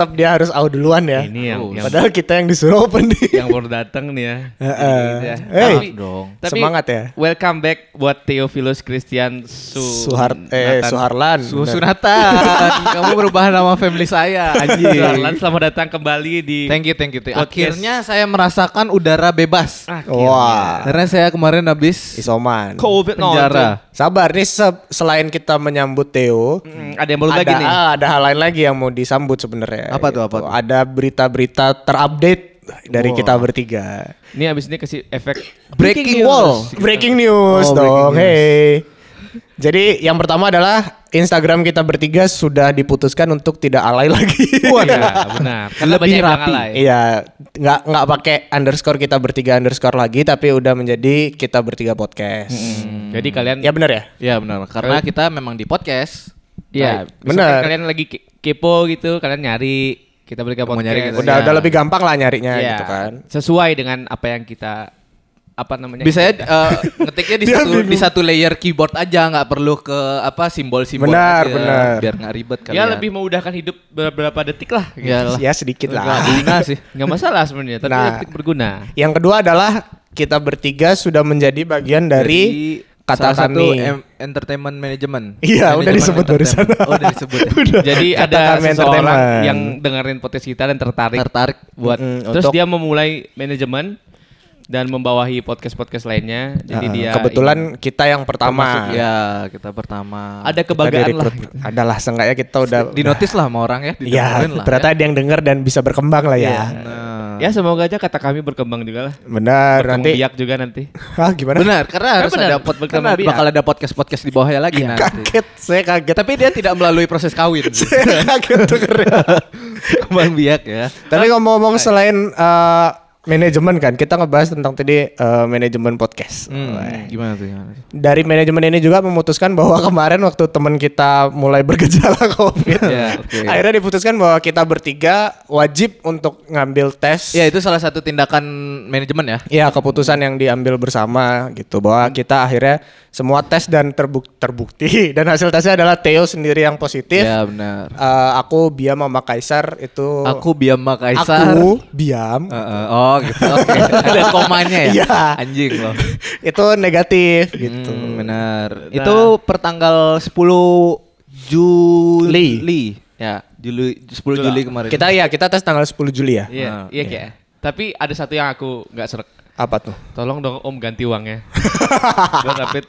tetap dia harus out duluan ya. Ini yang, Oh, yang, Padahal kita yang disuruh open nih. yang baru datang nih ya. Heeh. Hey. Tapi- dong. tapi Semangat ya. Welcome back buat Theophilus Christian Su Suhar eh. Suharlan. Su. Sunatan. Kamu berubah nama family saya, anjing. Suharlan selamat datang kembali di Thank you, thank you. thank you. Akhirnya saya merasakan udara bebas. Akhirnya. Wah. Karena saya kemarin habis Isoman. COVID penjara. Sabar nih se- selain kita menyambut Theo, Mm, ada yang baru ada lagi nih. ada hal lain lagi yang mau disambut sebenarnya. Apa tuh, apa Gitu. tuh? Ada berita-berita terupdate dari kita bertiga. Ini abis ini kasih efek Breaking news. wall. Breaking news Oh, dong. breaking news. Hey. Jadi yang pertama adalah Instagram kita bertiga sudah diputuskan untuk tidak alay lagi. Iya, benar. Karena Lebih banyak yang rapi. alay. Iya, nggak nggak pakai underscore kita bertiga underscore lagi, tapi udah menjadi kita bertiga podcast. Hmm, Jadi kalian Ya benar ya. Ya benar, karena kita memang di podcast. ya misalkan benar. kalian lagi kepo gitu, kalian nyari kita berikan Mau podcast. nyari kita Udah Iya. udah lebih gampang lah nyarinya Iya, gitu kan. Sesuai dengan apa yang kita apa namanya? Bisa ya eh, ngetiknya di satu bingung. di satu layer keyboard aja, nggak perlu ke apa simbol-simbol Benar, aja, benar. biar nggak ribet ya kalian. lebih memudahkan hidup beberapa detik lah. gitu. Ya lah. Ya sedikit Nggak lah. guna sih. Nggak masalah sebenarnya, tapi Nah. detik berguna. Yang kedua adalah kita bertiga sudah menjadi bagian dari, kata salah satu entertainment management. Iya, udah disebut barusan. Oh, udah disebut. ya. Jadi Kata ada seseorang yang dengerin podcast kita dan tertarik, Tertarik. buat Mm-mm, terus untuk- dia memulai manajemen dan membawahi podcast-podcast lainnya. Jadi Uh, dia kebetulan kita yang pertama. Termasuk ya kita pertama. ada Kita kebanggaan lah. direkrut. Adalah seenggaknya kita udah di notice lah sama orang ya. Iya, lah. ternyata ada yang denger dan bisa berkembang lah ya. ya. Nah. Ya semoga aja kata kami berkembang juga lah. Benar, Berkembang nanti. biak juga nanti. Hah, gimana? Benar, karena harus benar, ada pot karena berkembang biak. bakal ada podcast-podcast di bawahnya lagi nanti. Kaget, saya kaget. Tapi dia tidak melalui proses kawin. saya kaget dengernya. Kembang biak ya. Tapi ngomong-ngomong selain eh, manajemen kan, kita ngebahas tentang tadi eh, manajemen podcast. Wah. gimana tuh? Gimana? Dari manajemen ini juga memutuskan bahwa kemarin waktu teman kita mulai bergejala COVID, Ya, oke. akhirnya diputuskan bahwa kita bertiga wajib untuk ngambil tes. Ya itu salah satu tindakan manajemen ya. Ya keputusan yang diambil bersama gitu bahwa kita akhirnya semua tes dan terbuk- terbukti dan hasil tesnya adalah Theo sendiri yang positif. Ya benar. Eh, aku Biam sama Kaisar itu Aku Biama Kaisar. aku Biam Heeh, oh gitu. Oke. Ada komanya ya. Iya. Anjing loh. itu negatif gitu. Hmm, benar. Itu pertanggal 10 Juli. Ya, Juli 10 Juli kemarin. Kita ya kita tes tanggal 10 Juli ya. Iya, Nah, iya kayak. Tapi ada satu yang aku nggak serak. Apa tuh? Tolong dong Om ganti uangnya. Buat rapid.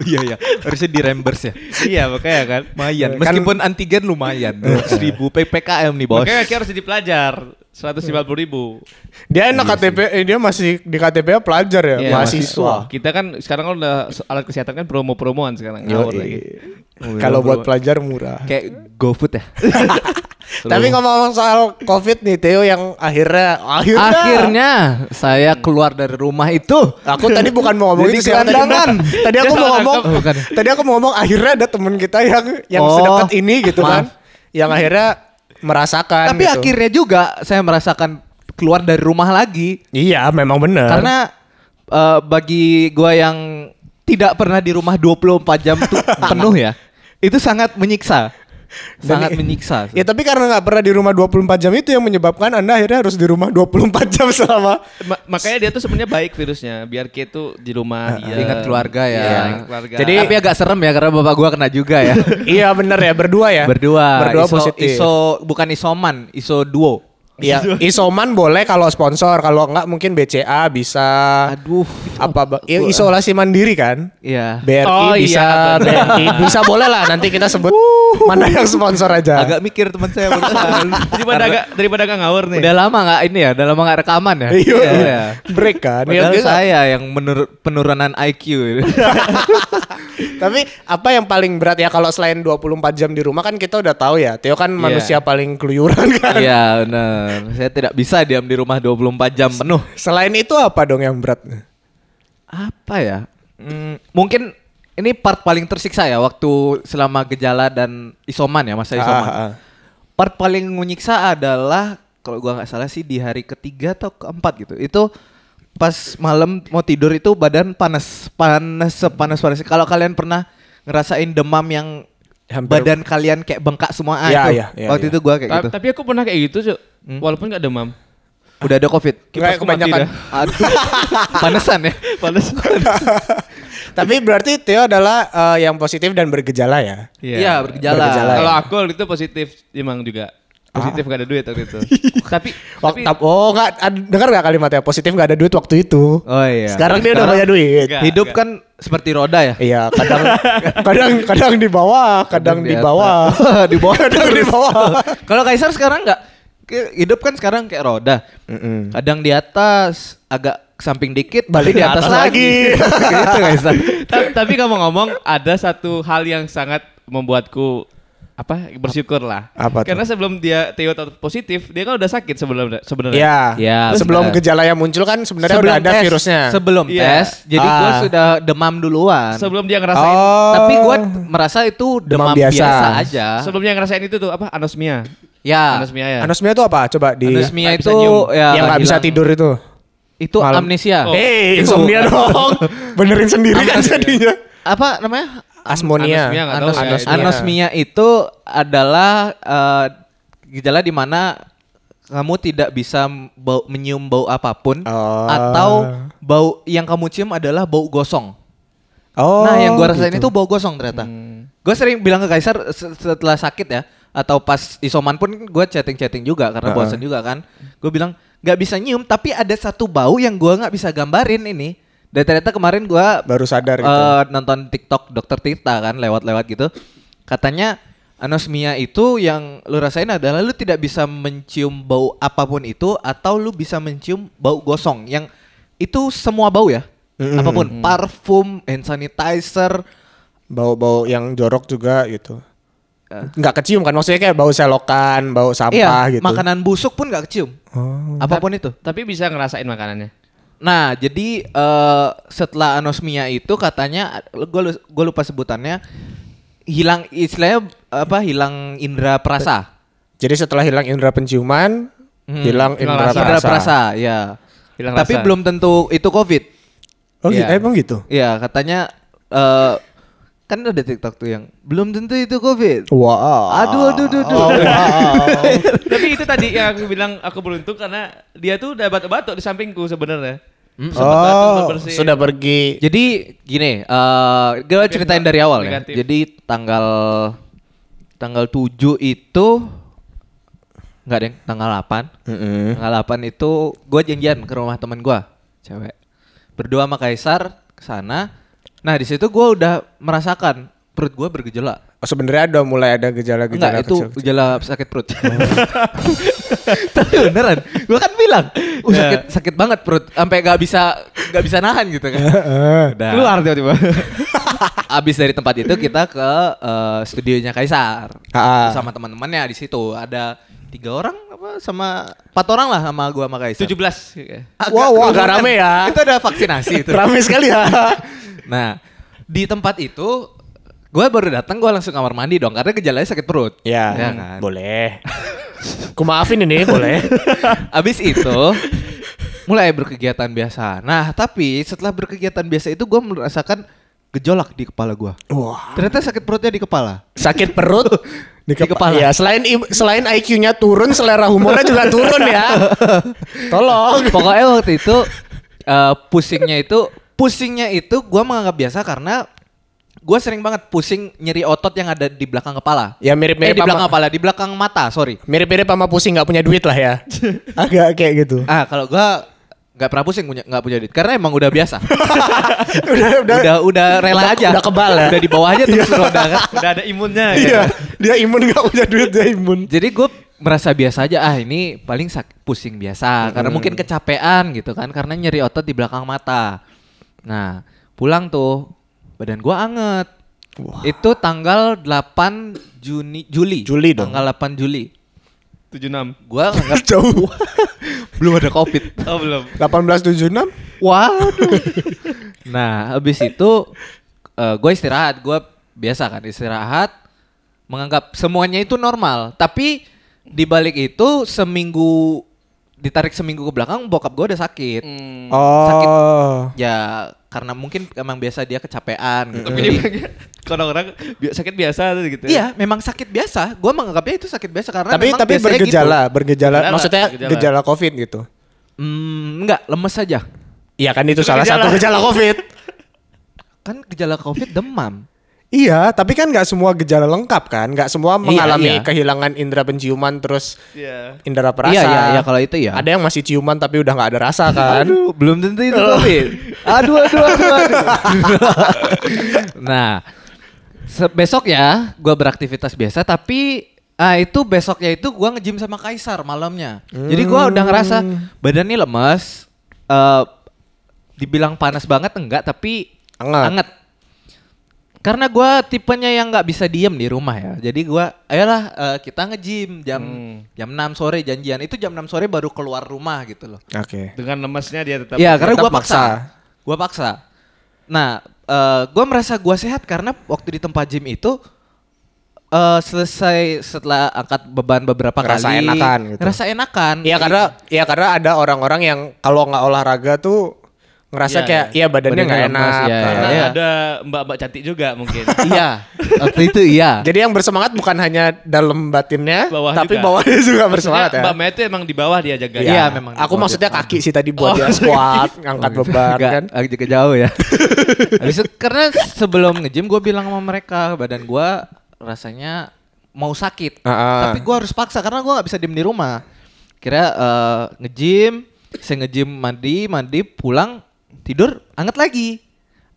Iya ya, harusnya di reimburse ya. iya makanya kan. Lumayan. Kan- Meskipun antigen lumayan. 200 ribu PPKM nih bos. Makanya harus jadi pelajar. 150 ribu. Dia enak KTP eh, dia masih di KTP pelajar ya, Iya, mahasiswa. Kita kan sekarang kan udah alat kesehatan kan promo-promoan sekarang. Yo, Ngawur lagi. Kalau buat pelajar murah. Kayak GoFood ya. Tapi ngomong-ngomong soal COVID nih Theo yang akhirnya akhirnya, Akhirnya saya keluar dari rumah itu. aku tadi bukan mau ngomong itu sih, tadi- aku mau ngomong. Bukan. Tadi aku mau ngomong akhirnya ada temen kita yang yang Oh, sedekat ini gitu maaf. kan. Yang akhirnya merasakan Tapi gitu. akhirnya juga saya merasakan keluar dari rumah lagi. Iya, memang benar. Karena eh, bagi gua yang tidak pernah di rumah 24 jam tuh penuh ya. Itu sangat menyiksa. Sangat menyiksa. Ya tapi karena nggak pernah di rumah 24 jam itu yang menyebabkan Anda akhirnya harus di rumah 24 jam selama Ma- makanya dia tuh sebenarnya baik virusnya. Biar kita tuh di rumah dia. Ingat keluarga ya. Iya, ingat keluarga. Jadi- Tapi agak serem ya karena bapak gua kena juga ya. Iya benar ya, berdua ya. Berdua. Berdua iso, positif. Iso bukan isoman, iso duo. Iya, isoman boleh kalau sponsor, kalau enggak mungkin BCA bisa Aduh. apa ya, isolasi mandiri kan? Iya. BRI Oh, iya, bisa, benar. BNI bisa boleh lah nanti kita sebut mana yang sponsor aja. Agak mikir teman saya daripada agak daripada agak ngawur nih. Udah lama nggak ini ya, udah lama nggak rekaman ya. Iya, break kan. Ya, Padahal dia- saya yang menur penurunan IQ. Tapi apa yang paling berat ya kalau selain 24 jam di rumah kan kita udah tahu ya. Theo kan manusia paling keluyuran kan. Iya benar. Saya tidak bisa diam di rumah 24 jam penuh. Selain itu apa dong yang berat? Apa ya? Hmm, mungkin ini part paling tersiksa ya waktu selama gejala dan isoman ya masa isoman. Ah, ah. Part paling menyiksa adalah kalau gua nggak salah sih di hari ketiga atau keempat gitu. Itu pas malam mau tidur itu badan panas, panas sepanas panas. Kalau kalian pernah ngerasain demam yang Hampir- badan kalian kayak bengkak semua ah, Iya, itu. iya, iya, Waktu iya. itu gua kayak Ta- gitu. Tapi aku pernah kayak gitu, Cuk. Walaupun nggak demam. Udah ada covid. Mati kebanyakan. Aduh. Panesan ya. Panas. Tapi berarti Theo adalah eh, yang positif dan bergejala ya. Iya, bergejala. Bergejala. Kalau aku waktu itu positif emang juga. Positif gak ada duit waktu itu. tapi Waktu, tapi oh nggak dengar nggak kalimatnya positif nggak ada duit waktu itu. Oh iya. Sekarang dia udah banyak duit. Enggak. Hidup kan seperti roda ya. Iya, kadang kadang kadang di bawah, kadang di bawah. di bawah Kadang di bawah. Kalau Kaisar sekarang nggak hidup kan sekarang kayak roda. Mm-mm. Kadang di atas agak samping dikit Balik tapi ke atas lagi. gitu Kaisar. Ta- tapi kamu ngomong ada satu hal yang sangat membuatku apa bersyukur lah. Apa tuh? Karena sebelum dia Theo positif, dia kan udah sakit sebelum sebenarnya. Iya. Iya, Sebelum benar. gejala yang muncul kan sebenarnya udah ada tes, virusnya. Sebelum Iya. tes, jadi gua Ah. sudah demam duluan. Sebelum dia ngerasain Oh. Tapi gua merasa itu demam, Demam biasa. biasa. aja. sebelum dia ngerasain itu tuh apa anosmia. Ya. Anosmia ya. Anosmia itu apa? Coba di Anosmia itu nyium. ya yang nggak bisa tidur itu. Itu Malam. amnesia. Oh. Eh, Itu- insomnia dong. Benerin sendiri kan jadinya. Apa namanya? Asmonia. Anosmia Anos- ya, anosmia. itu. Anosmia itu adalah eh, gejala di mana kamu tidak bisa bau, menyium bau apa pun Oh. atau bau yang kamu cium adalah bau gosong. Oh. nah, yang gua rasain gitu. itu bau gosong ternyata. Hmm. Gue sering bilang ke Kaisar se- setelah sakit ya atau pas isoman pun gue chatting-chatting juga karena Uh-uh. bosan juga kan. Gue bilang nggak bisa nyium tapi ada satu bau yang gua nggak bisa gambarin ini. Dan ternyata kemarin gua baru sadar gitu. eh, nonton TikTok Dokter Tirta kan lewat-lewat gitu. Katanya anosmia itu yang lu rasain adalah lu tidak bisa mencium bau apa pun itu atau lu bisa mencium bau gosong yang itu semua bau ya. Mm-mm. Apa pun, parfum, hand sanitizer, Bau-bau yang jorok juga gitu. Nggak kecium kan? Maksudnya kayak bau selokan, bau sampah iya, gitu. makanan busuk pun gak kecium. Oh. Apa pun itu. Tapi bisa ngerasain makanannya. Nah, jadi eh, setelah anosmia itu katanya gue gue lupa sebutannya hilang istilahnya apa? Hilang indera perasa. Jadi setelah hilang indera penciuman, Hmm. hilang indera rasa. Indera perasa. perasa, ya. Hilang Tapi rasa. belum tentu itu COVID. Oh, gitu? Iya. emang gitu. Iya, katanya eh kan ada TikTok tuh yang belum tentu itu COVID. Wow. Aduh, aduh, aduh, aduh. Oh, wow. Tapi itu tadi yang aku bilang aku beruntung karena dia tuh udah batuk-batuk di sampingku sebenarnya. Batuk, oh, sudah pergi. Jadi gini, eh gue ceritain dari awal ya. Negatif. Jadi tanggal tanggal 7 itu enggak deng, tanggal 8. Mm-mm. Tanggal 8 itu gue janjian ke rumah temen gue, cewek. Berdua sama Kaisar ke sana. Nah, di situ gue udah merasakan perut gue bergejala. Oh, sebenarnya udah mulai ada gejala-gejala Enggak, itu kecil. gejala sakit perut. Tapi beneran, gue kan bilang, uh, sakit sakit banget perut, sampai gak bisa gak bisa nahan gitu kan. Udah. keluar tiba-tiba. Abis dari tempat itu kita ke eh, studionya Kaisar Ah. sama teman-temannya di situ ada tiga orang apa sama empat orang lah sama gua sama Kaisar. 17. Agak Wow, wow, agak rame ya. Itu ada vaksinasi itu. Rame sekali ya. nah di tempat itu gua baru datang gua langsung kamar mandi dong karena gejalanya sakit perut. ya, Ya kan? boleh. Ku maafin ini, boleh. Abis itu mulai berkegiatan biasa. Nah tapi setelah berkegiatan biasa itu gua merasakan gejolak di kepala gua. Wah. Ternyata sakit perutnya di kepala. Sakit perut di, Di kepala. Ya, selain selain IQ-nya turun, selera humornya juga turun ya. Tolong. Pokoknya waktu itu eh, pusingnya itu pusingnya itu gua menganggap biasa karena gua sering banget pusing nyeri otot yang ada di belakang kepala. Ya eh, mirip-mirip di belakang kepala, di belakang mata, sorry. mirip-mirip sama pusing nggak punya duit lah ya. Agak kayak gitu. Ah, kalau gua nggak pernah pusing punya nggak punya duit karena emang udah biasa. udah, udah, udah udah rela udah- aja. udah kebal ya? Udah di bawah aja terus roda kan. Udah ada imunnya Iya, dia imun nggak punya duit dia imun. Jadi gue merasa biasa aja ah ini paling sak pusing biasa karena mungkin kecapean gitu kan karena nyeri otot di belakang mata. Nah pulang tuh badan gua anget. Itu tanggal 8 Juni Juli. Juli dong. Tanggal 8 Juli. 76. Gua nganggap Jauh. Belum ada covid. Oh, belum. 1876? Waduh. nah habis itu gue istirahat. Gue biasa kan istirahat. Menganggap semuanya itu normal. Tapi di balik itu seminggu ditarik seminggu ke belakang bokap gue udah sakit. Hmm. Oh. Ya karena mungkin emang biasa dia kecapean gitu. Tapi dia orang-orang bi- sakit biasa tuh gitu. Iya, memang sakit biasa. Gua menganggapnya itu sakit biasa karena Tapi memang tapi bergejala, bergejala, Gejala, maksudnya gejala. gejala. COVID gitu. Gitu. Hmm, enggak, lemes saja. Iya kan itu Itu salah gejala. satu gejala COVID. Kan gejala Covid demam. Iya, tapi kan nggak semua gejala lengkap kan, nggak semua mengalami iya. kehilangan indera penciuman terus Iya. indera perasa. Iya, iya, iya, kalau itu iya. Ada yang masih ciuman tapi udah nggak ada rasa kan. Aduh, belum tentu itu Covid. Aduh, aduh, aduh, aduh. nah, besok ya, gue beraktivitas biasa, tapi ah itu besoknya itu gue nge-gym sama Kaisar malamnya. Jadi gue udah ngerasa badannya lemas, eh dibilang panas banget enggak, tapi Anget. anget. Karena gue tipenya yang nggak bisa diem di rumah ya. Jadi gue, ayolah eh, kita nge-gym jam Hmm. jam 6 sore janjian. Itu jam 6 sore baru keluar rumah gitu loh. Oke. Dengan lemesnya dia tetap. Iya, karena gua paksa. Gua paksa. Nah, eh gua merasa gua sehat karena waktu di tempat gym itu eh selesai setelah angkat beban beberapa Ngerasa kali. enakan gitu. Ngerasa enakan. Iya karena ya karena ada orang-orang yang kalau nggak olahraga tuh ngerasa Iya, kayak iya badannya nggak Badannya lemas, enak. iya, Karena iya. ada mbak-mbak cantik juga mungkin. iya. Waktu itu iya. Jadi yang bersemangat bukan hanya dalam batinnya, Bawah tapi juga. bawahnya juga bersemangat ya. Mbak Maya itu emang di bawah dia jaga. Iya, memang Aku maksudnya dia. kaki sih tadi buat Oh, dia squat, ngangkat beban kan. agak juga jauh ya. Habis itu karena sebelum nge-gym gue bilang sama mereka badan gua rasanya mau sakit. Ah, ah. Tapi gua harus paksa karena gua nggak bisa diem di rumah. Kira eh, nge-gym, saya nge-gym mandi, mandi pulang tidur anget lagi.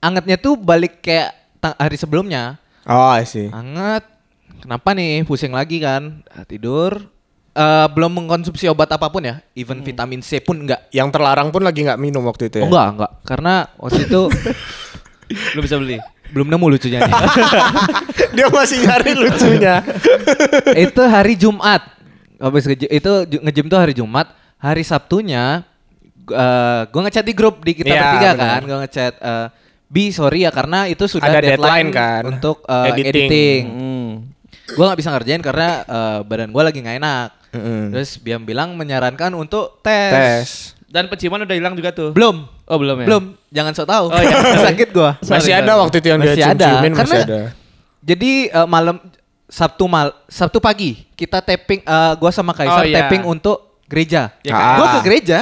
Angetnya tuh balik kayak hari sebelumnya. Oh, I see. Anget. Kenapa nih? Pusing lagi kan. Ah, tidur. Eh, belum mengkonsumsi obat apa pun ya. Even vitamin C pun enggak. Yang terlarang pun lagi nggak minum waktu itu ya. Oh, enggak, enggak. Karena waktu itu Lu bisa beli. belum nemu lucunya nih. Dia masih nyari lucunya. itu hari Jumat. Habis nge itu nge-gym tuh hari Jumat. Hari Sabtunya eh gue ngechat di grup di kita Iya, bertiga benar. kan. Gue ngechat eh Bi sorry ya karena itu sudah Ada deadline, deadline kan, untuk eh, editing. editing. Hmm. Gue nggak bisa ngerjain karena eh, badan gue lagi nggak enak. Mm-mm. Terus Biam bilang menyarankan untuk tes. Tes. Dan penciuman udah hilang juga tuh. Belum. Oh belum ya. Belum. Jangan sok tahu. Oh, iya. Sakit gue. Masih ada waktu itu yang dia Masih ada. cium-ciumin masih Karena- ada. Jadi eh, malam Sabtu mal Sabtu pagi kita tapping eh, gua sama Kaisar Oh, iya. tapping untuk gereja. Ya, kan? Gua Ah. ke gereja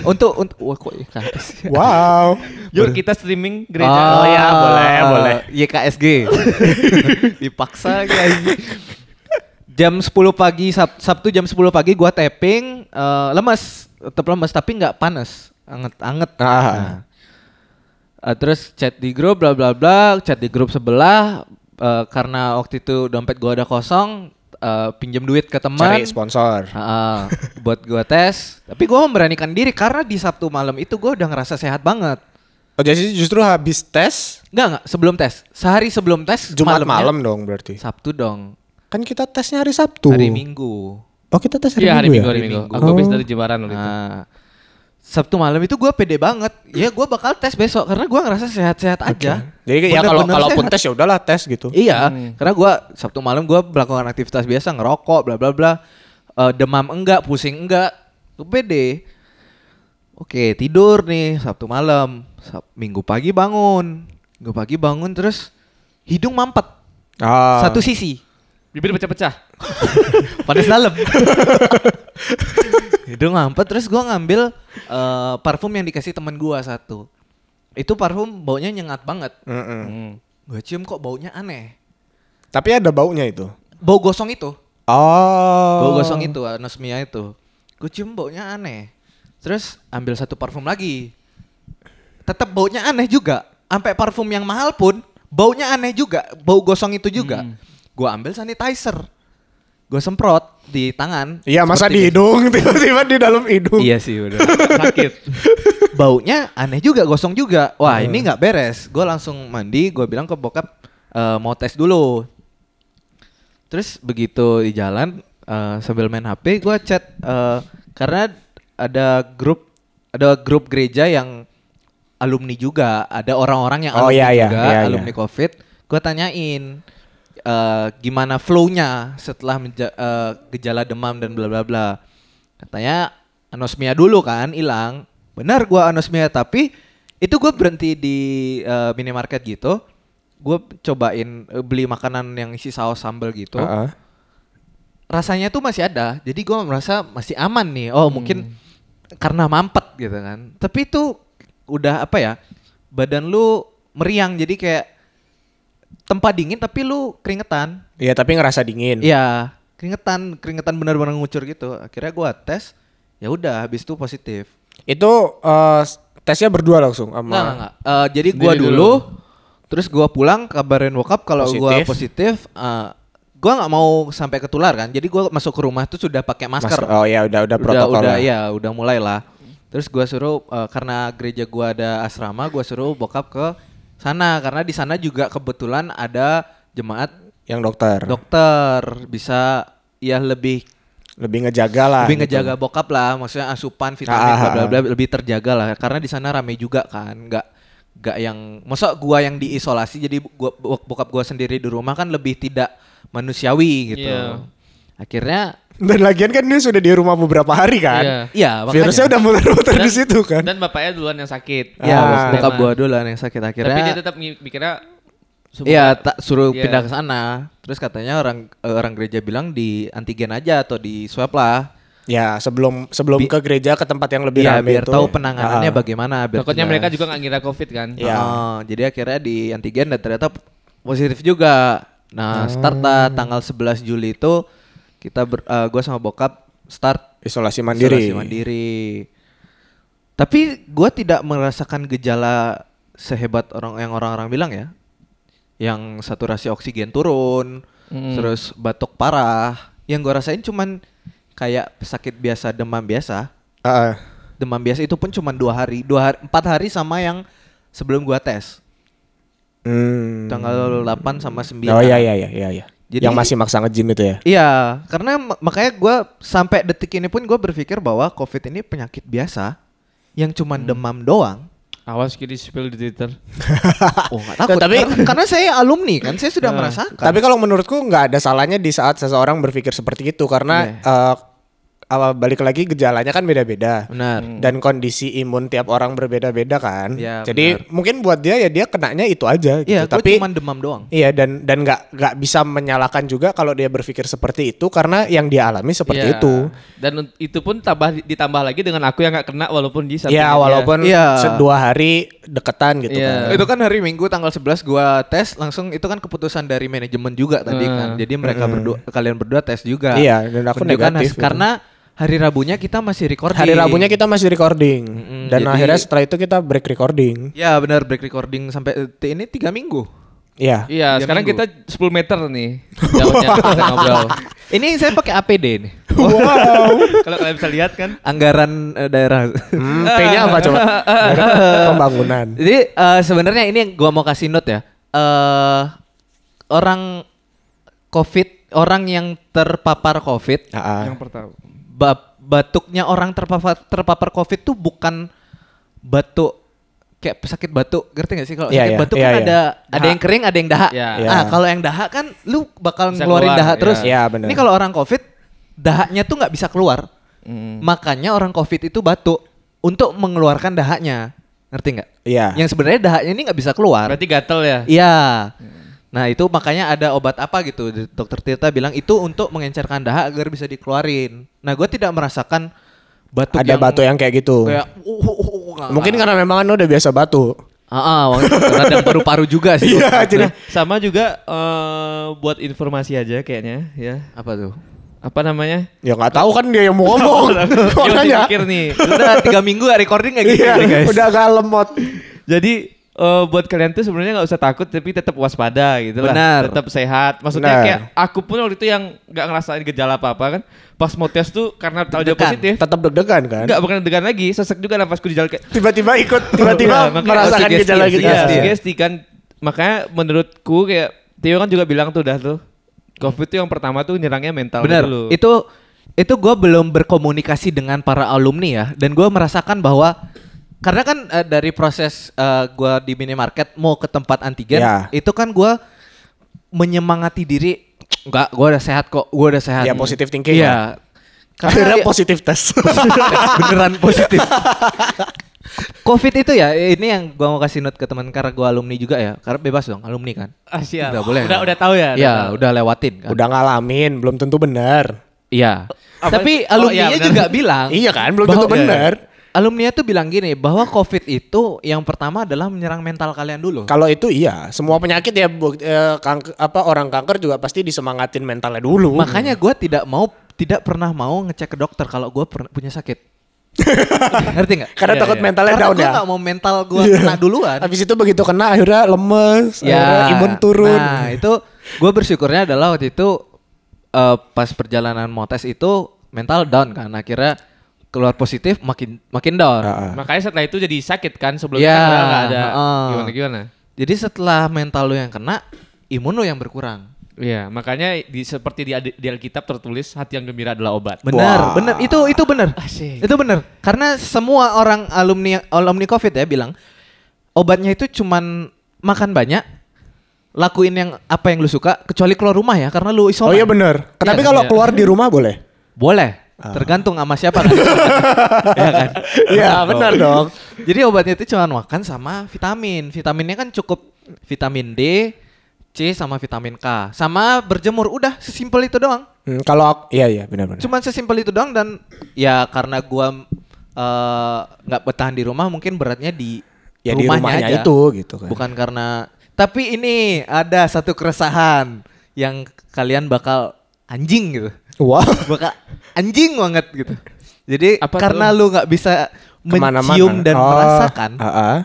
untuk untuk wah kok YKS. Wow. Yuk kita streaming gereja. Oh, ya, boleh, boleh. YKSG. Dipaksa guys. Jam 10 pagi Sab- Sabtu jam 10 pagi gua tapping eh, lemas, tetap lemas tapi nggak panas, anget-anget. Ah. Nah. Eh, terus chat di grup bla bla bla, chat di grup sebelah eh, karena waktu itu dompet gua ada kosong, eh, pinjam duit ke teman. Cari sponsor. Ah, buat gua tes. Tapi gua memberanikan diri karena di Sabtu malam itu gua udah ngerasa sehat banget. Oh jadi justru habis tes Enggak enggak, sebelum tes. Sehari sebelum tes Jumat malamnya- malam dong berarti. Sabtu dong. Kan kita tesnya hari Sabtu. Hari Minggu. Oh kita tes hari Iya hari Minggu Minggu, ya? hari Minggu. Minggu. Aku habis Oh. dari Jembaran waktu itu. Sabtu malam itu gua pede banget. Ya gua bakal tes besok karena gua ngerasa sehat-sehat aja. Jadi ya kalau kalaupun tes ya udahlah tes gitu. Iya, karena gua Sabtu malam gua melakukan aktivitas biasa ngerokok bla bla bla. Eh, demam enggak, pusing enggak. Gua pede. Oke, tidur nih Sabtu malam. Sab- Minggu pagi bangun. Minggu pagi bangun terus hidung mampet Ah. satu sisi. Bibir pecah-pecah. Panas dalam. hidung mampet terus gua ngambil eh, parfum yang dikasih teman gua satu. Itu parfum baunya nyengat banget. Mm-mm. Hmm. Gue cium kok baunya aneh. Tapi ada baunya itu. Bau gosong itu. Oh. Bau gosong itu, anosmia itu. Gue cium baunya aneh. Terus ambil satu parfum lagi. Tetap baunya aneh juga. Sampai parfum yang mahal pun baunya aneh juga. Bau gosong itu juga. Hmm. Gue ambil sanitizer. Gue semprot di tangan. Iya masa di hidung tiba-tiba di dalam hidung. Iya sih udah. Sakit. Baunya aneh juga, gosong juga. Wah Hmm. ini nggak beres. Gue langsung mandi. Gue bilang ke bokap "Eh, mau tes dulu. Terus begitu di jalan eh, sambil main HP, gue chat eh, karena ada grup ada grup gereja yang alumni juga, ada orang-orang yang Oh, alumni iya, iya, juga, iya, iya. alumni COVID. Gue tanyain eh, gimana flow-nya setelah menja- eh, gejala demam dan bla bla bla. Katanya anosmia dulu kan, hilang. Benar gua anosmia tapi itu gue berhenti di eh, minimarket gitu. gue cobain eh, beli makanan yang isi saus sambal gitu. Heeh. rasanya tuh masih ada. Jadi gua merasa masih aman nih. Oh, mungkin karena mampet gitu kan. Tapi itu udah apa ya? Badan lu meriang jadi kayak tempat dingin tapi lu keringetan. Iya, tapi ngerasa dingin. Iya, keringetan, keringetan benar-benar ngucur gitu. Akhirnya gua tes, ya udah habis itu positif. Itu eh, tesnya berdua langsung sama Enggak, enggak, enggak. Eh, jadi gua Sendiri dulu, terus gua pulang kabarin bokap kalau gua Positif. eh, gua nggak mau sampai ketular kan. Jadi gua masuk ke rumah tuh sudah pakai masker. Mas- oh ya udah udah udah protokol udah lah. ya udah mulai lah terus gua suruh eh, karena gereja gua ada asrama gua suruh bokap ke sana karena di sana juga kebetulan ada jemaat Yang dokter. dokter bisa ya lebih Lebih ngejaga lah. lebih gitu. ngejaga bokap lah maksudnya asupan vitamin Ah, bla ah, bla ah. bla lebih terjaga lah karena di sana rame juga kan nggak nggak yang masa gua yang diisolasi jadi gua bok- bokap gua sendiri di rumah kan lebih tidak manusiawi gitu Iya. akhirnya Dan lagian kan dia sudah di rumah beberapa hari kan. Iya. ya makanya Virusnya udah muter-muter di situ kan. Dan bapaknya duluan yang sakit. Ya, Ah. bokap gua dulu yang sakit akhirnya. Tapi dia tetap mi- mikirnya Iya, tak suruh Iya. pindah ke sana. Terus katanya orang eh, orang gereja bilang di antigen aja atau di swab lah. Ya, sebelum sebelum Bi- ke gereja ke tempat yang lebih Iya, rame biar itu. tahu penanganannya Ah. bagaimana. Biar Takutnya mereka juga nggak ngira covid kan. Iya. Oh, jadi akhirnya di antigen dan ternyata positif juga. Nah, start lah tanggal 11 Juli itu kita ber, eh, gua sama bokap start Isolasi mandiri. Isolasi mandiri. Tapi gua tidak merasakan gejala sehebat orang yang orang-orang bilang ya. Yang saturasi oksigen turun, Mm. terus batuk parah. Yang gua rasain cuman kayak sakit biasa, demam biasa. Ah. Demam biasa itu pun cuma dua hari, dua hari, empat hari sama yang sebelum gua tes Hmm. tanggal 8 sama 9 Oh iya iya iya iya iya. Jadi- yang masih maksa nge-gym itu ya. Iya, karena mak- makanya gua sampai detik ini pun gua berpikir bahwa COVID ini penyakit biasa yang cuma Hmm. demam doang. Awas kiri spill di Twitter. Oh nggak takut. Tapi- karena, karena saya alumni kan, saya sudah merasakan. Tapi kalau menurutku nggak ada salahnya di saat seseorang berpikir seperti itu karena eh, apa balik lagi gejalanya kan beda-beda. benar. Dan kondisi imun tiap orang berbeda-beda kan. Ya, Jadi mungkin buat dia ya dia kenanya itu aja gitu. Iya, Tapi cuma demam doang. Iya dan dan nggak nggak bisa menyalahkan juga kalau dia berpikir seperti itu karena yang dia alami seperti Iya. itu. Dan itu pun tambah ditambah lagi dengan aku yang nggak kena walaupun di Ya dia. walaupun Iya. se- dua hari deketan gitu kan. Iya. Itu kan hari Minggu tanggal 11 gua tes langsung itu kan keputusan dari manajemen juga tadi Hmm. kan. Jadi mereka berdua kalian berdua tes juga. Iya, dan aku negatif hasil- gitu. karena hari Rabunya kita masih recording. Hari Rabunya kita masih recording Mm-mm, dan jadi- akhirnya setelah itu kita break recording. Ya benar break recording sampai eh, ini tiga minggu. Iya. Iya, sekarang minggu. kita 10 meter nih jauhnya kita ngobrol. Ini saya pakai APD nih. Wow. Kalau kalian bisa lihat kan. Anggaran eh, daerah. Hmm, P-nya apa coba? Daerah Pembangunan. Jadi eh, sebenarnya ini yang gua mau kasih note ya. Eh orang COVID, orang yang terpapar COVID, Ah, ah. Yang pertama. Ba- batuknya orang terpapar terpapar COVID tuh bukan batuk kayak sakit batuk, ngerti gak sih kalau Iya, sakit iya, batuk iya, kan iya. ada ada Dahak. yang kering, ada yang dahak. Iya. Iya. Ah, kalau yang dahak kan lu bakal Bisa ngeluarin keluar, dahak terus. iya. Iya, benar. Ini kalau orang COVID dahaknya tuh nggak bisa keluar. Hmm. Makanya orang COVID itu batuk untuk mengeluarkan dahaknya. Ngerti nggak? Iya. Yang sebenarnya dahaknya ini nggak bisa keluar. Berarti gatel ya? Iya. Nah itu makanya ada obat apa gitu. Dokter Tirta bilang itu untuk mengencerkan dahak agar bisa dikeluarin. Nah gue tidak merasakan batuk Ada yang batu yang kayak gitu. kayak uh, uh, uh, uh, Mungkin karena memang kan udah biasa batu. Ah, ah, radang paru-paru juga sih. Iya, itu. jadi Sama juga eh, buat informasi aja kayaknya ya. apa tuh? Apa namanya? ya nggak tahu kan dia yang mau ngomong. Makanya. mikir nih. Udah tiga minggu gak recording kayak gitu Iya, nih, guys. udah agak lemot. Jadi eh, buat kalian tuh sebenarnya nggak usah takut tapi tetap waspada gitu lah. Benar. Tetap sehat. Maksudnya Benar. kayak aku pun waktu itu yang nggak ngerasain gejala apa-apa kan. Pas mau tes tuh karena tahu dia Deg-degan. positif. Tetap deg-degan kan? Enggak bukan degan lagi, sesek juga nafasku di jalan kayak Tiba-tiba ikut, tiba-tiba makanya merasakan gejala gitu. Sugesti. sugesti kan. Makanya menurutku kayak Tio kan juga bilang tuh dah tuh. Covid tuh yang pertama tuh nyerangnya mental Bener. dulu. Itu itu gue belum berkomunikasi dengan para alumni ya, dan gue merasakan bahwa karena kan eh, dari proses eh, gue di minimarket mau ke tempat antigen, Ya. itu kan gue menyemangati diri, enggak, gue udah sehat kok, gue udah sehat. Ya, positive thinking Iya. Akhirnya Karena positif tes. beneran positif. Covid itu ya ini yang gua mau kasih note ke teman karena gua alumni juga ya. Karena bebas dong alumni kan. Ah, siap. Udah boleh. Udah kan? udah tahu ya. Iya, tahu. udah lewatin kan. Udah ngalamin, belum tentu benar. Iya. Tapi oh, alumni iya, juga bilang. Iya kan, belum tentu benar. Alumni tuh bilang gini bahwa COVID itu yang pertama adalah menyerang mental kalian dulu. Kalau itu iya, semua penyakit ya bu- eh, kanker, apa orang kanker juga pasti disemangatin mentalnya dulu. Makanya gua tidak mau tidak pernah mau ngecek ke dokter kalau gua pernah punya sakit. Ngerti nggak? karena Iya, takut iya. mentalnya Karena down gua ya. nggak mau mental gua Iya. kena duluan. Habis itu begitu kena akhirnya lemes, akhirnya imun turun. Nah itu gue bersyukurnya adalah waktu itu eh, pas perjalanan mau tes itu mental down kan. Akhirnya keluar positif makin makin down. Ah, ah. Makanya setelah itu jadi sakit kan sebelumnya Iya, kan nggak ada heeh. gimana gimana. Jadi setelah mental lu yang kena, imun lu yang berkurang. Iya, makanya di seperti di, di Alkitab tertulis hati yang gembira adalah obat. Benar, Wah. benar. Itu itu benar. Asik. Itu benar. Karena semua orang alumni alumni Covid ya bilang obatnya itu cuman makan banyak, lakuin yang apa yang lu suka kecuali keluar rumah ya karena lu isoman. Oh iya benar. Tapi Iya, kalau iya. keluar di rumah boleh? Boleh. Tergantung sama siapa kan. ya kan? Iya benar dong. Jadi obatnya itu cuma makan sama vitamin. Vitaminnya kan cukup vitamin D, C sama vitamin K. Sama berjemur. Udah sesimpel itu doang. Hmm, kalau aku- iya iya benar benar. Cuman sesimpel itu doang dan ya karena gua eh, nggak bertahan di rumah mungkin beratnya di Ya di rumahnya, rumahnya aja. itu gitu kan. Bukan karena tapi ini ada satu keresahan yang kalian bakal anjing gitu. Wah. Bakal anjing banget gitu. Jadi Apa karena tuh? lu nggak bisa Ke mana-mana. mencium dan Oh, merasakan, ah, ah.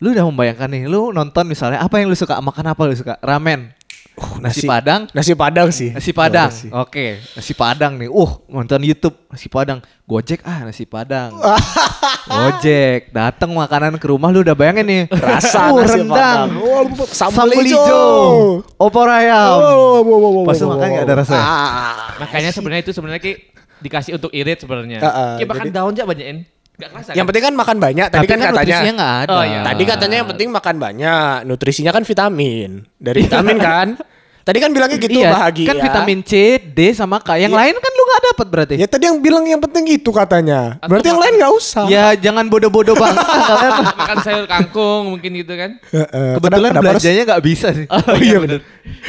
lu udah membayangkan nih, lu nonton misalnya apa yang lu suka, makan apa lu suka? Ramen, Uh, nasi, padang, Nasi padang sih. nasi padang. Nasi. Oke, nasi padang nih. Uh, nonton YouTube nasi padang. Gojek ah nasi padang. Gojek, datang makanan ke rumah lu udah bayangin nih. Rasa Uh, nasi rendang. padang. Oh, sambal, hijau. opor ayam. Oh, wow, wow, wow, Pas lu makan nggak ada rasanya? Ah. Makanya sebenarnya itu sebenarnya Ki dikasih untuk irit sebenarnya. Ah, ah, Ki makan jadi- daun aja banyakin. Gak kerasa. Yang kan? penting kan makan banyak. Tadi Tapi kan, katanya. nutrisinya nggak ada. Oh, iya. Tadi katanya yang penting makan banyak. Nutrisinya kan vitamin. Dari vitamin kan. Tadi kan bilangnya gitu iya, bahagia. kan vitamin C, D sama K. Yang Iya. lain kan lu nggak dapat berarti. Ya tadi yang bilang yang penting itu katanya. Atau Berarti yang lain nggak usah. Ya jangan bodoh-bodoh banget makan sayur kangkung mungkin gitu kan. Heeh. Kebetulan Kenapa harus- belanjanya nggak bisa sih. Oh iya benar.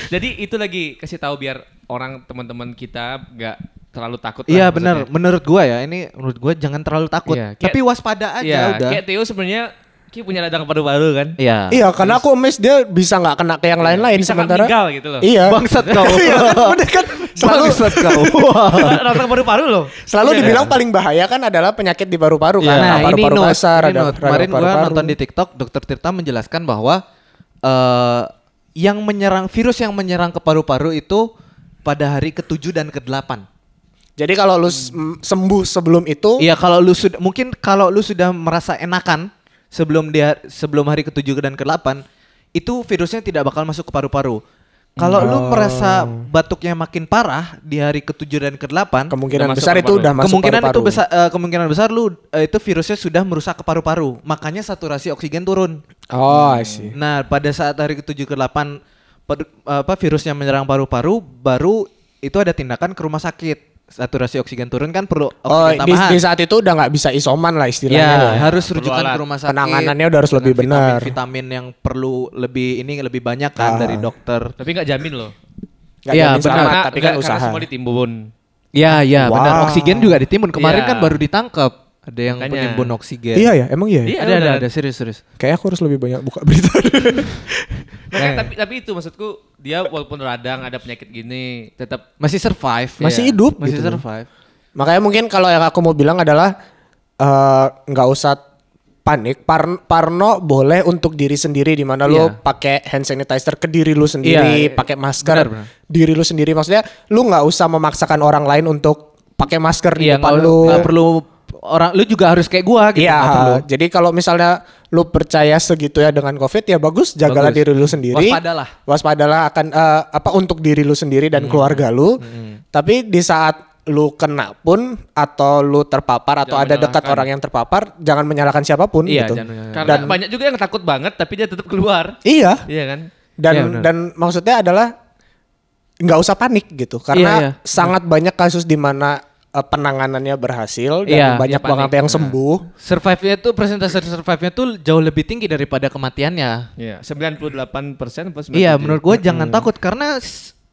Jadi itu lagi kasih tahu biar orang teman-teman kita nggak terlalu takut. Iya benar. Menurut gua ya ini menurut gua jangan terlalu takut. Iya, kayak- Tapi waspada aja Iya, udah. kayak Theo sebenarnya Ki punya ladang paru-paru kan. Iya. Iya, karena aku emes dia bisa nggak kena ke yang lain-lain Bisa nggak sementara. meninggal gitu loh. Iya. Bangsat kau. Iya kan, kan? Selalu Bangsat kau. Ladang paru-paru loh. selalu Iya, dibilang kan? paling bahaya kan adalah penyakit di paru-paru kan. Nah, ini paru-paru kasar, ini ada Kemarin gua nonton di TikTok Dokter Tirta menjelaskan bahwa eh yang menyerang virus yang menyerang ke paru-paru itu pada hari ke-7 dan ke-8. Jadi kalau lu s- m- sembuh sebelum itu, Iya, kalau lu sudah mungkin kalau lu sudah merasa enakan sebelum dia sebelum hari ke-7 dan ke-8 itu virusnya tidak bakal masuk ke paru-paru. Kalau lu Oh. merasa batuknya makin parah di hari ke-7 dan ke-8, kemungkinan besar itu udah masuk kemungkinan itu paru-paru. besar eh, kemungkinan besar lu eh, itu virusnya sudah merusak ke paru-paru. Makanya saturasi oksigen turun. Oh, I see. Nah, pada saat hari ke-7 ke-8 pad- apa virusnya menyerang paru-paru, baru itu ada tindakan ke rumah sakit. Saturasi oksigen turun kan perlu Oh, oksigen di, tambahan. di saat itu udah nggak bisa isoman lah istilahnya. Ya, loh. harus Perlu rujukan alat. ke rumah sakit. Penanganannya udah harus lebih benar. Vitamin yang perlu lebih ini lebih banyak kan Ah. dari dokter. Tapi nggak jamin loh. Iya, benar. tapi kan nggak- usaha. karena semua ditimbun. Ya, ya, Wow. benar. Oksigen juga ditimbun. Kemarin Iya. kan baru ditangkap. Ada yang Makanya. penimbun oksigen. Iya ya, emang iya. ya? Iya, ada, ada, ada, serius, serius. Kayak aku harus lebih banyak buka berita. Makanya Eh. tapi tapi itu maksudku dia walaupun radang ada penyakit gini tetap Masih survive. Masih ya. hidup Masih gitu. survive. Makanya mungkin kalau yang aku mau bilang adalah eh, nggak usah panik. Par- Parno boleh untuk diri sendiri di mana lu Iya. pakai hand sanitizer ke diri lu sendiri, Iya, pakai masker benar, benar. diri lu sendiri. Maksudnya lu nggak usah memaksakan orang lain untuk pakai masker di Iya, depan lu. nggak perlu orang lu juga harus kayak gua gitu. Iya, jadi kalau misalnya lu percaya segitu ya dengan COVID ya bagus, jagalah Bagus. diri lu sendiri. Waspadalah. Waspadalah akan eh, apa untuk diri lu sendiri Hmm. dan keluarga lu. Tapi di saat lu kena pun atau lu terpapar atau Jangan ada dekat orang yang terpapar, jangan menyalahkan siapa pun Iya, gitu. jangan karena Dan- banyak juga yang takut banget tapi dia tetap keluar. Iya. Iya kan? Dan Iya, dan maksudnya adalah nggak usah panik gitu Iya, karena iya. sangat banyak kasus di mana eh, penanganannya berhasil dan Iya, banyak banget yang sembuh. Survive-nya tuh persentase survive-nya tuh jauh lebih tinggi daripada kematiannya. Iya, 98 persen plus Iya, menurut gue jangan takut karena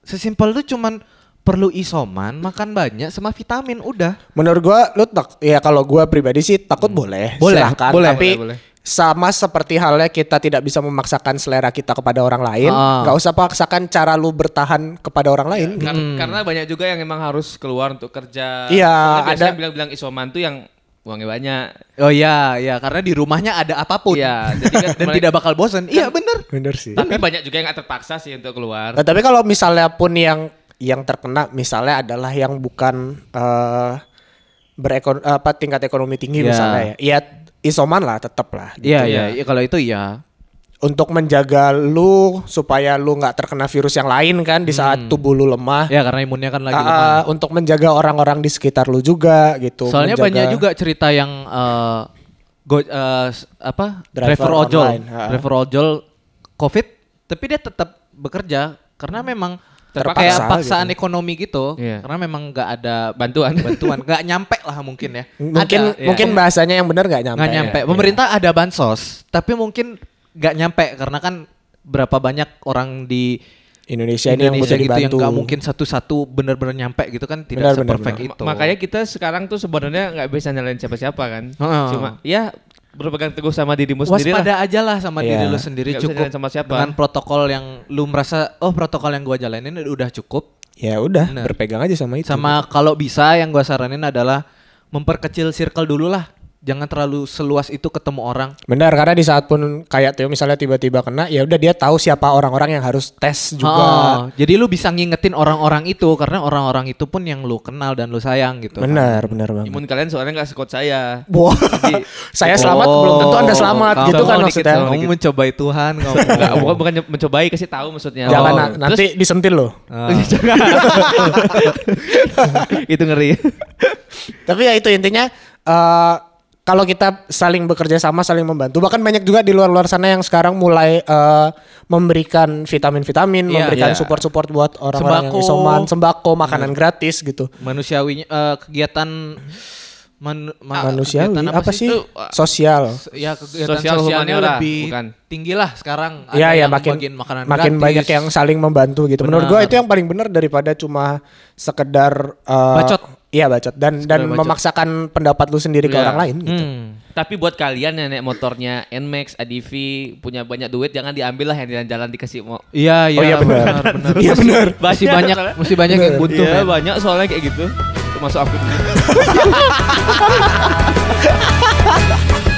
sesimpel tuh cuman perlu isoman, makan banyak sama vitamin udah. Menurut gua lu tak ya kalau gua pribadi sih takut boleh, Hmm. Boleh, silahkan. boleh, tapi boleh, boleh. Sama seperti halnya kita tidak bisa memaksakan selera kita kepada orang lain, Ah. nggak usah paksakan cara lu bertahan kepada orang lain. Kar- Hmm. Karena banyak juga yang emang harus keluar untuk kerja. Iya, ada- bilang-bilang isoman tuh yang uangnya banyak. Oh iya, iya karena di rumahnya ada apa pun. Iya, jadi kan Dan tidak bakal bosan. Iya bener. Bener sih. Tapi banyak juga yang nggak terpaksa sih untuk keluar. Nah, tapi kalau misalnya pun yang yang terkena misalnya adalah yang bukan eh berekon apa tingkat ekonomi tinggi Iya. misalnya ya. Iya isoman lah tetap lah. gitu. Iya, Iya. iya, iya, kalau itu iya. Untuk menjaga lu supaya lu nggak terkena virus yang lain kan di saat tubuh lu lemah. Ya karena imunnya kan lagi Ah, lemah. ah, untuk menjaga orang-orang di sekitar lu juga gitu. Soalnya Menjaga- banyak juga cerita yang eh, go, s- apa Driver driver, ojol, online, driver ojol covid, tapi dia tetap bekerja karena memang Terpaksa kayak paksaan gitu. ekonomi gitu. Iya. Karena memang nggak ada Bantuan. bantuan, nggak nyampe lah mungkin ya. mungkin Ada, ya. mungkin bahasanya yang benar nggak nyampe. nggak nyampe. ya. Pemerintah ada bansos, tapi mungkin nggak nyampe karena kan berapa banyak orang di Indonesia, ini yang Indonesia butuh gitu yang dibantu. nggak mungkin satu-satu bener-bener nyampe gitu kan tidak Benar, benar, seperfect itu. Makanya kita sekarang tuh sebenarnya nggak bisa nyalain siapa-siapa kan. Heeh. Cuma ya berpegang teguh sama dirimu sendiri waspada lah. aja lah sama Iya. diri lu sendiri bisa cukup sama siapa. dengan protokol yang lu merasa oh protokol yang gua jalanin udah cukup Ya udah, Benar. berpegang aja sama itu. sama kalau bisa yang gua saranin adalah memperkecil circle dulu lah jangan terlalu seluas itu ketemu orang Benar, karena di saat pun kayak Tio misalnya tiba-tiba kena, ya udah dia tahu siapa orang-orang yang harus tes juga. Oh, jadi lu bisa ngingetin orang-orang itu karena orang-orang itu pun yang lu kenal dan lu sayang gitu Benar, benar banget. Imun kalian soalnya nggak sekuat saya. Wah, saya selamat Oh, belum tentu Anda selamat kamu gitu kan dikit, maksudnya. kamu mencobai Tuhan kamu bukan bukan mencobai kasih tahu maksudnya. Jangan Oh. na- nanti disentil loh. Ah. itu ngeri. Tapi ya itu intinya eh kalau kita saling bekerja sama, saling membantu. Bahkan banyak juga di luar-luar sana yang sekarang mulai eh, memberikan vitamin-vitamin, Iya, memberikan iya. support-support buat orang-orang yang isoman, sembako, makanan gratis gitu. manusiawinya eh, kegiatan man- ma- Manusiawi kegiatan apa, sih? itu? Sosial. ya kegiatan Sosial sosialnya humaniora, lebih bukan. tinggi lah sekarang Iya Ada ya yang makin makanan makin gratis. banyak yang saling membantu gitu. Menurut gua itu yang paling benar daripada cuma sekedar eh, Bacot. Iya bacot dan dan bacot. memaksakan pendapat lu sendiri ke Iya. orang lain gitu. Hmm. Tapi buat kalian yang naik motornya Nmax, ADV, punya banyak duit, jangan diambil lah yang jalan-jalan dikasih mau. Iya iya Oh iya benar. benar. Iya benar. Masih banyak masih banyak yang buntu Iya, men. banyak soalnya kayak gitu. Termasuk aku.